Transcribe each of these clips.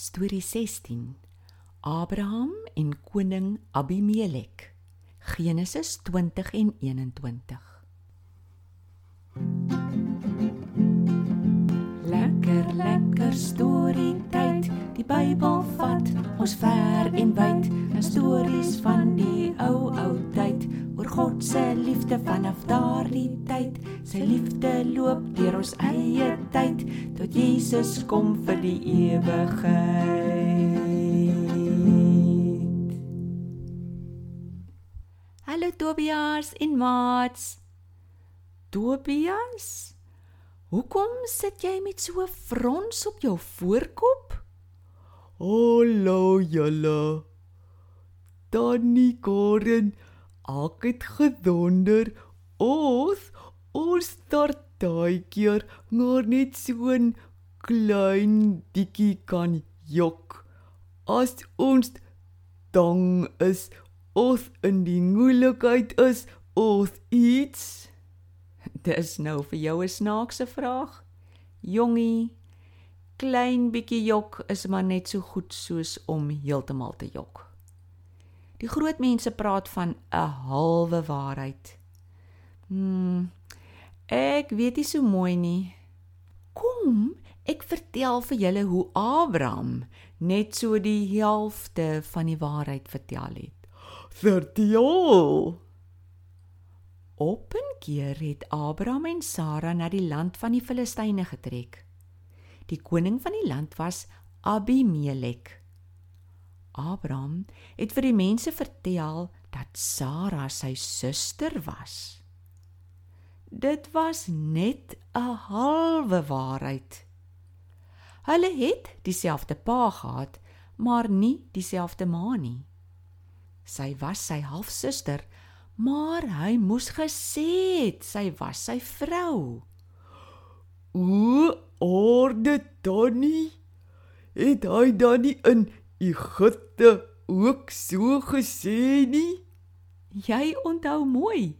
Storie 16. Abraham en koning Abimelek. Genesis 20 en 21. Lekker lekker storie tyd. Die Bybel vat ons ver en wyd. 'n Stories van die ou ou tyd oor God se liefde vanaf daardie tyd. Sy liefde loop deur ons eie tyd tot Jesus kom vir die ewigheid. Hallo Tobias en Mats. Tobias? Hoekom sit jy met so 'n frons op jou voorkop? Hallo julle. Danny Karen, ek het gedonder ons ons keer maar net so 'n klein dikkie kan jok. As ons dang is of in die moeilikheid is of iets. Dis nou vir jou 'n snaakse vraag. Jongie, klein bietjie jok is maar net so goed soos om heeltemal te jok. Die groot mense praat van 'n halwe waarheid. Hmm. Ek weet nie so mooi nie. Kom, ek vertel vir julle hoe Abraham net so die helfte van die waarheid vertel het. Vertel. Op 'n keer het Abraham en Sara na die land van die Filistyne getrek. Die koning van die land was Abimelek. Abraham het vir die mense vertel dat Sara sy suster was. Dit was net 'n halwe waarheid. Hulle het dieselfde pa gehad, maar nie dieselfde ma nie. Sy was sy halfsuster, maar hy moes gesê het sy was sy vrou. O, orde Danny. Het hy dan nie in Egipte ook so gesê nie? Jy onthou mooi.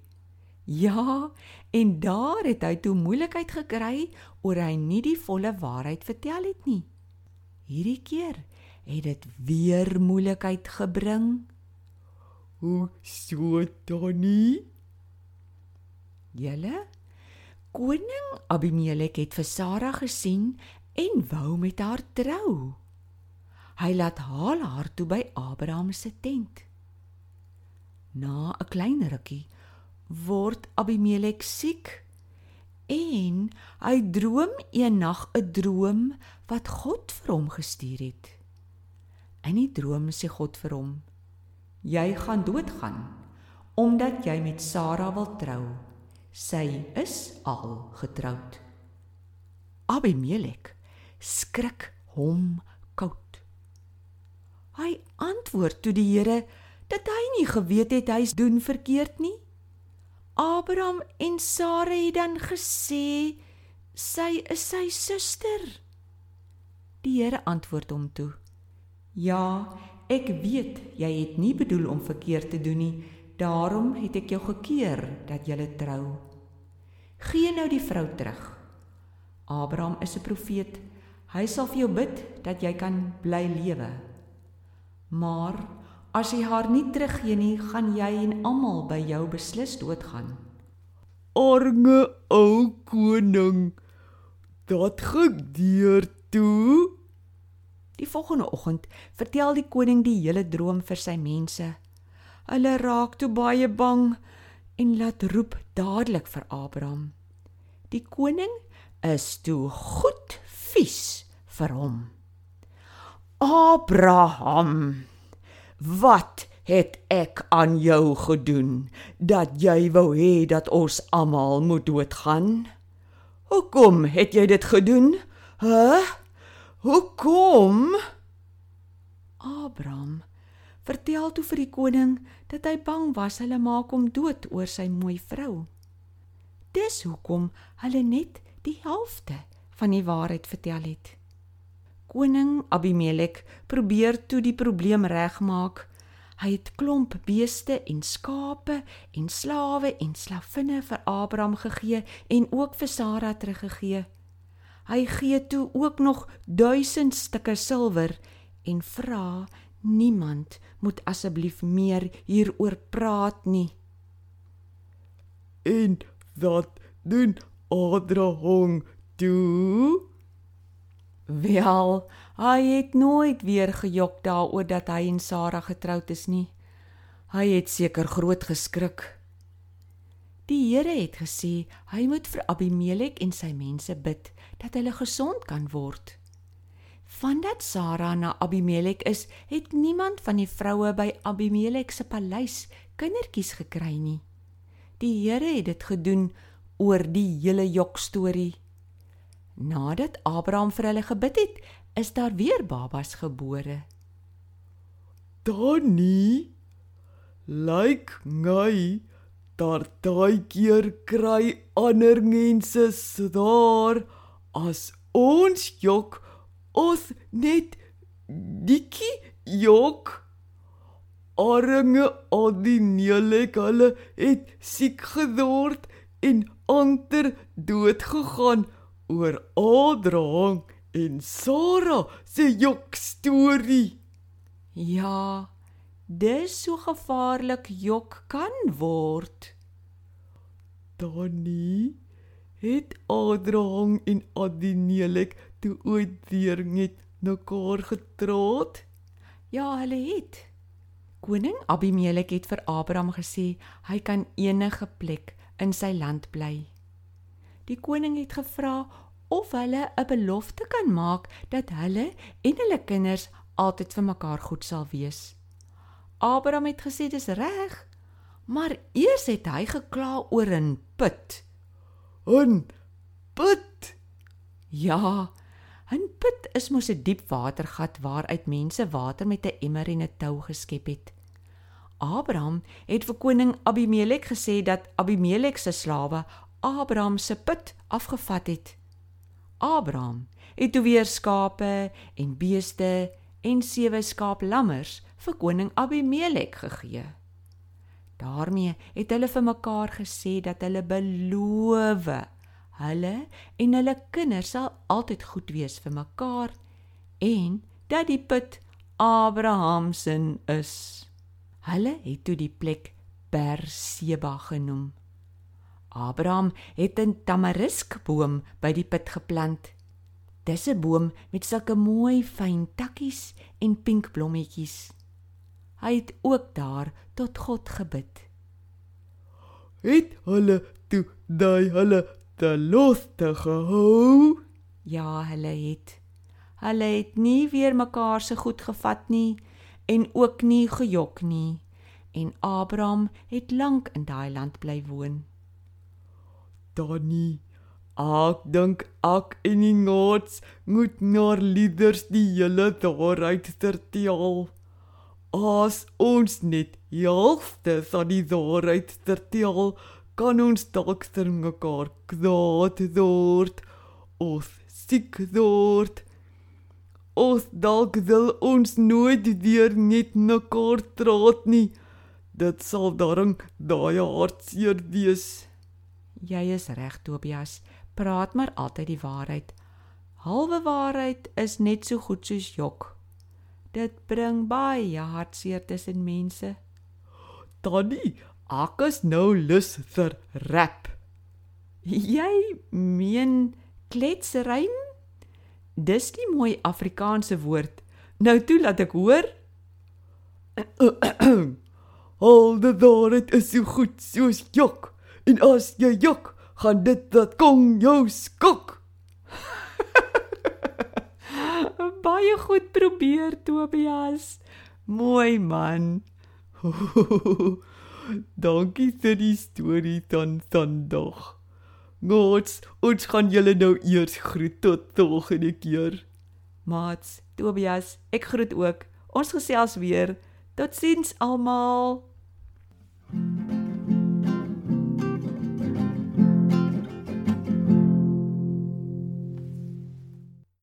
Ja, en daar het hy toe moeilikheid gekry oor hy nie die volle waarheid vertel het nie. Hierdie keer het dit weer moeilikheid gebring. Hoe so Danny? Julle koning Abimelek het vir Sara gesien en wou met haar trou. Hy laat haal haar toe by Abraham se tent. Na 'n klein rukkie word Abimelek siek en hy droom eendag 'n een droom wat God vir hom gestuur het. In die droom sê God vir hom: "Jy gaan doodgaan omdat jy met Sara wil trou. Sy is al getroud." Abimelek skrik hom. Hy antwoord toe die Here dat hy nie geweet het hy doen verkeerd nie. Abraham en Sara het dan gesê sy is sy suster. Die Here antwoord hom toe: Ja, ek weet jy het nie bedoel om verkeerd te doen nie. Daarom het ek jou gekeer dat jy trou. Gee nou die vrou terug. Abraham is 'n profeet. Hy sal vir jou bid dat jy kan bly lewe. Maar as jy haar nie teruggee nie, gaan jy en almal by jou beslis doodgaan. Arme ou koning. Dat gebeur toe. Die volgende oggend vertel die koning die hele droom vir sy mense. Hulle raak toe baie bang en laat roep dadelik vir Abraham. Die koning is toe goed vies vir hom. Abraham, wat het ek aan jou gedoen dat jy wou hê dat ons almal moet doodgaan? Hoekom het jy dit gedoen? Hæ? Huh? Hoekom? Abraham vertel toe vir die koning dat hy bang was hulle maak hom dood oor sy mooi vrou. Dis hoekom hulle net die helfte van die waarheid vertel het. Koning Abimelek probeer toe die probleem regmaak. Hy het klomp beeste en skape en slawe en slavinne vir Abraham gegee en ook vir Sara teruggegee. Hy gee toe ook nog 1000 stukke silwer en vra niemand moet asseblief meer hieroor praat nie. En wat doen Adrahang toe? Wel, hy het nooit weer gejok daaroor dat hy en Sarah getroud is nie. Hy het seker groot geskrik. Die Here het gesê hy moet vir Abimelek en sy mense bid dat hulle gesond kan word. Vandat Sarah na Abimelek is, het niemand van die vroue by Abimelek se paleis kindertjies gekry nie. Die Here het dit gedoen oor die hele jok storie. Nadat Abraham vir hulle gebid het, is daar weer babas gebore. Danny lyk my daar daai keer kry ander mense daar as ons jok ons net dikkie jok arme ordinele hulle het siek geword en ander dood gegaan oor Adrang en Sara se jok storie. Ja, dis so gevaarlik jok kan word. Danny het Adrang en Adinelek toe ooit weer met mekaar getroud. Ja, hulle het. Koning Abimelek het vir Abraham gesê hy kan enige plek in sy land bly. Die koning het gevra of hulle 'n belofte kan maak dat hulle en hulle kinders altyd vir mekaar goed sal wees. Abraham het gesê dis reg, maar eers het hy gekla oor 'n put. 'n Put. Ja, 'n put is mos 'n diep watergat waaruit mense water met 'n emmer en 'n tou geskep het. Abraham het vir koning Abimelek gesê dat Abimelek se slawe Abraham se put afgevat het. Abraham het toe weer skape en beeste en sewe skaaplammers vir koning Abimelek gegee. daarmee het hulle vir mekaar gesê dat hulle beloof hulle en hulle kinders sal altyd goed wees vir mekaar en dat die put Abraham se is. Hulle het toe die plek Berseba genoem. Abraham het 'n tamariskboom by die put geplant. Dis 'n boom met sulke mooi fyn takkies en pink blommetjies. Hy het ook daar tot God gebid. Het hulle toe daai hulle te los te gehou? Ja, hulle het. Hulle het nie weer mekaar se goed gevat nie en ook nie gejok nie. En Abraham het lank in daai land bly woon. Danny, ek dink ek en die nots moet naar lieders die hele waarheid vertel. As ons net helfte van die waarheid vertel, kan ons dalk ter mekaar kwaad word of siek word. Ons dalk wil ons nooit weer net mekaar traat nie. Dit sal darm daai hartseer wees. Jy is reg, Tobias. Praat maar altyd die waarheid. Halwe waarheid is net so goed soos jok. Dit bring baie hartseer tussen mense. Tannie, ek is nou lus vir rap. Jy meen kletsrym? Dis die mooi Afrikaanse woord. Nou toe laat ek hoor. Al die waarheid is so goed soos jok. En as jy jok, gaan dit dat kom jou skok. Baie goed probeer, Tobias. Mooi man. Dankie vir die storie dan vandag. Gods, ons gaan julle nou eers groet tot volgende keer. Mats, Tobias, ek groet ook. Ons gesels weer. Totsiens almal.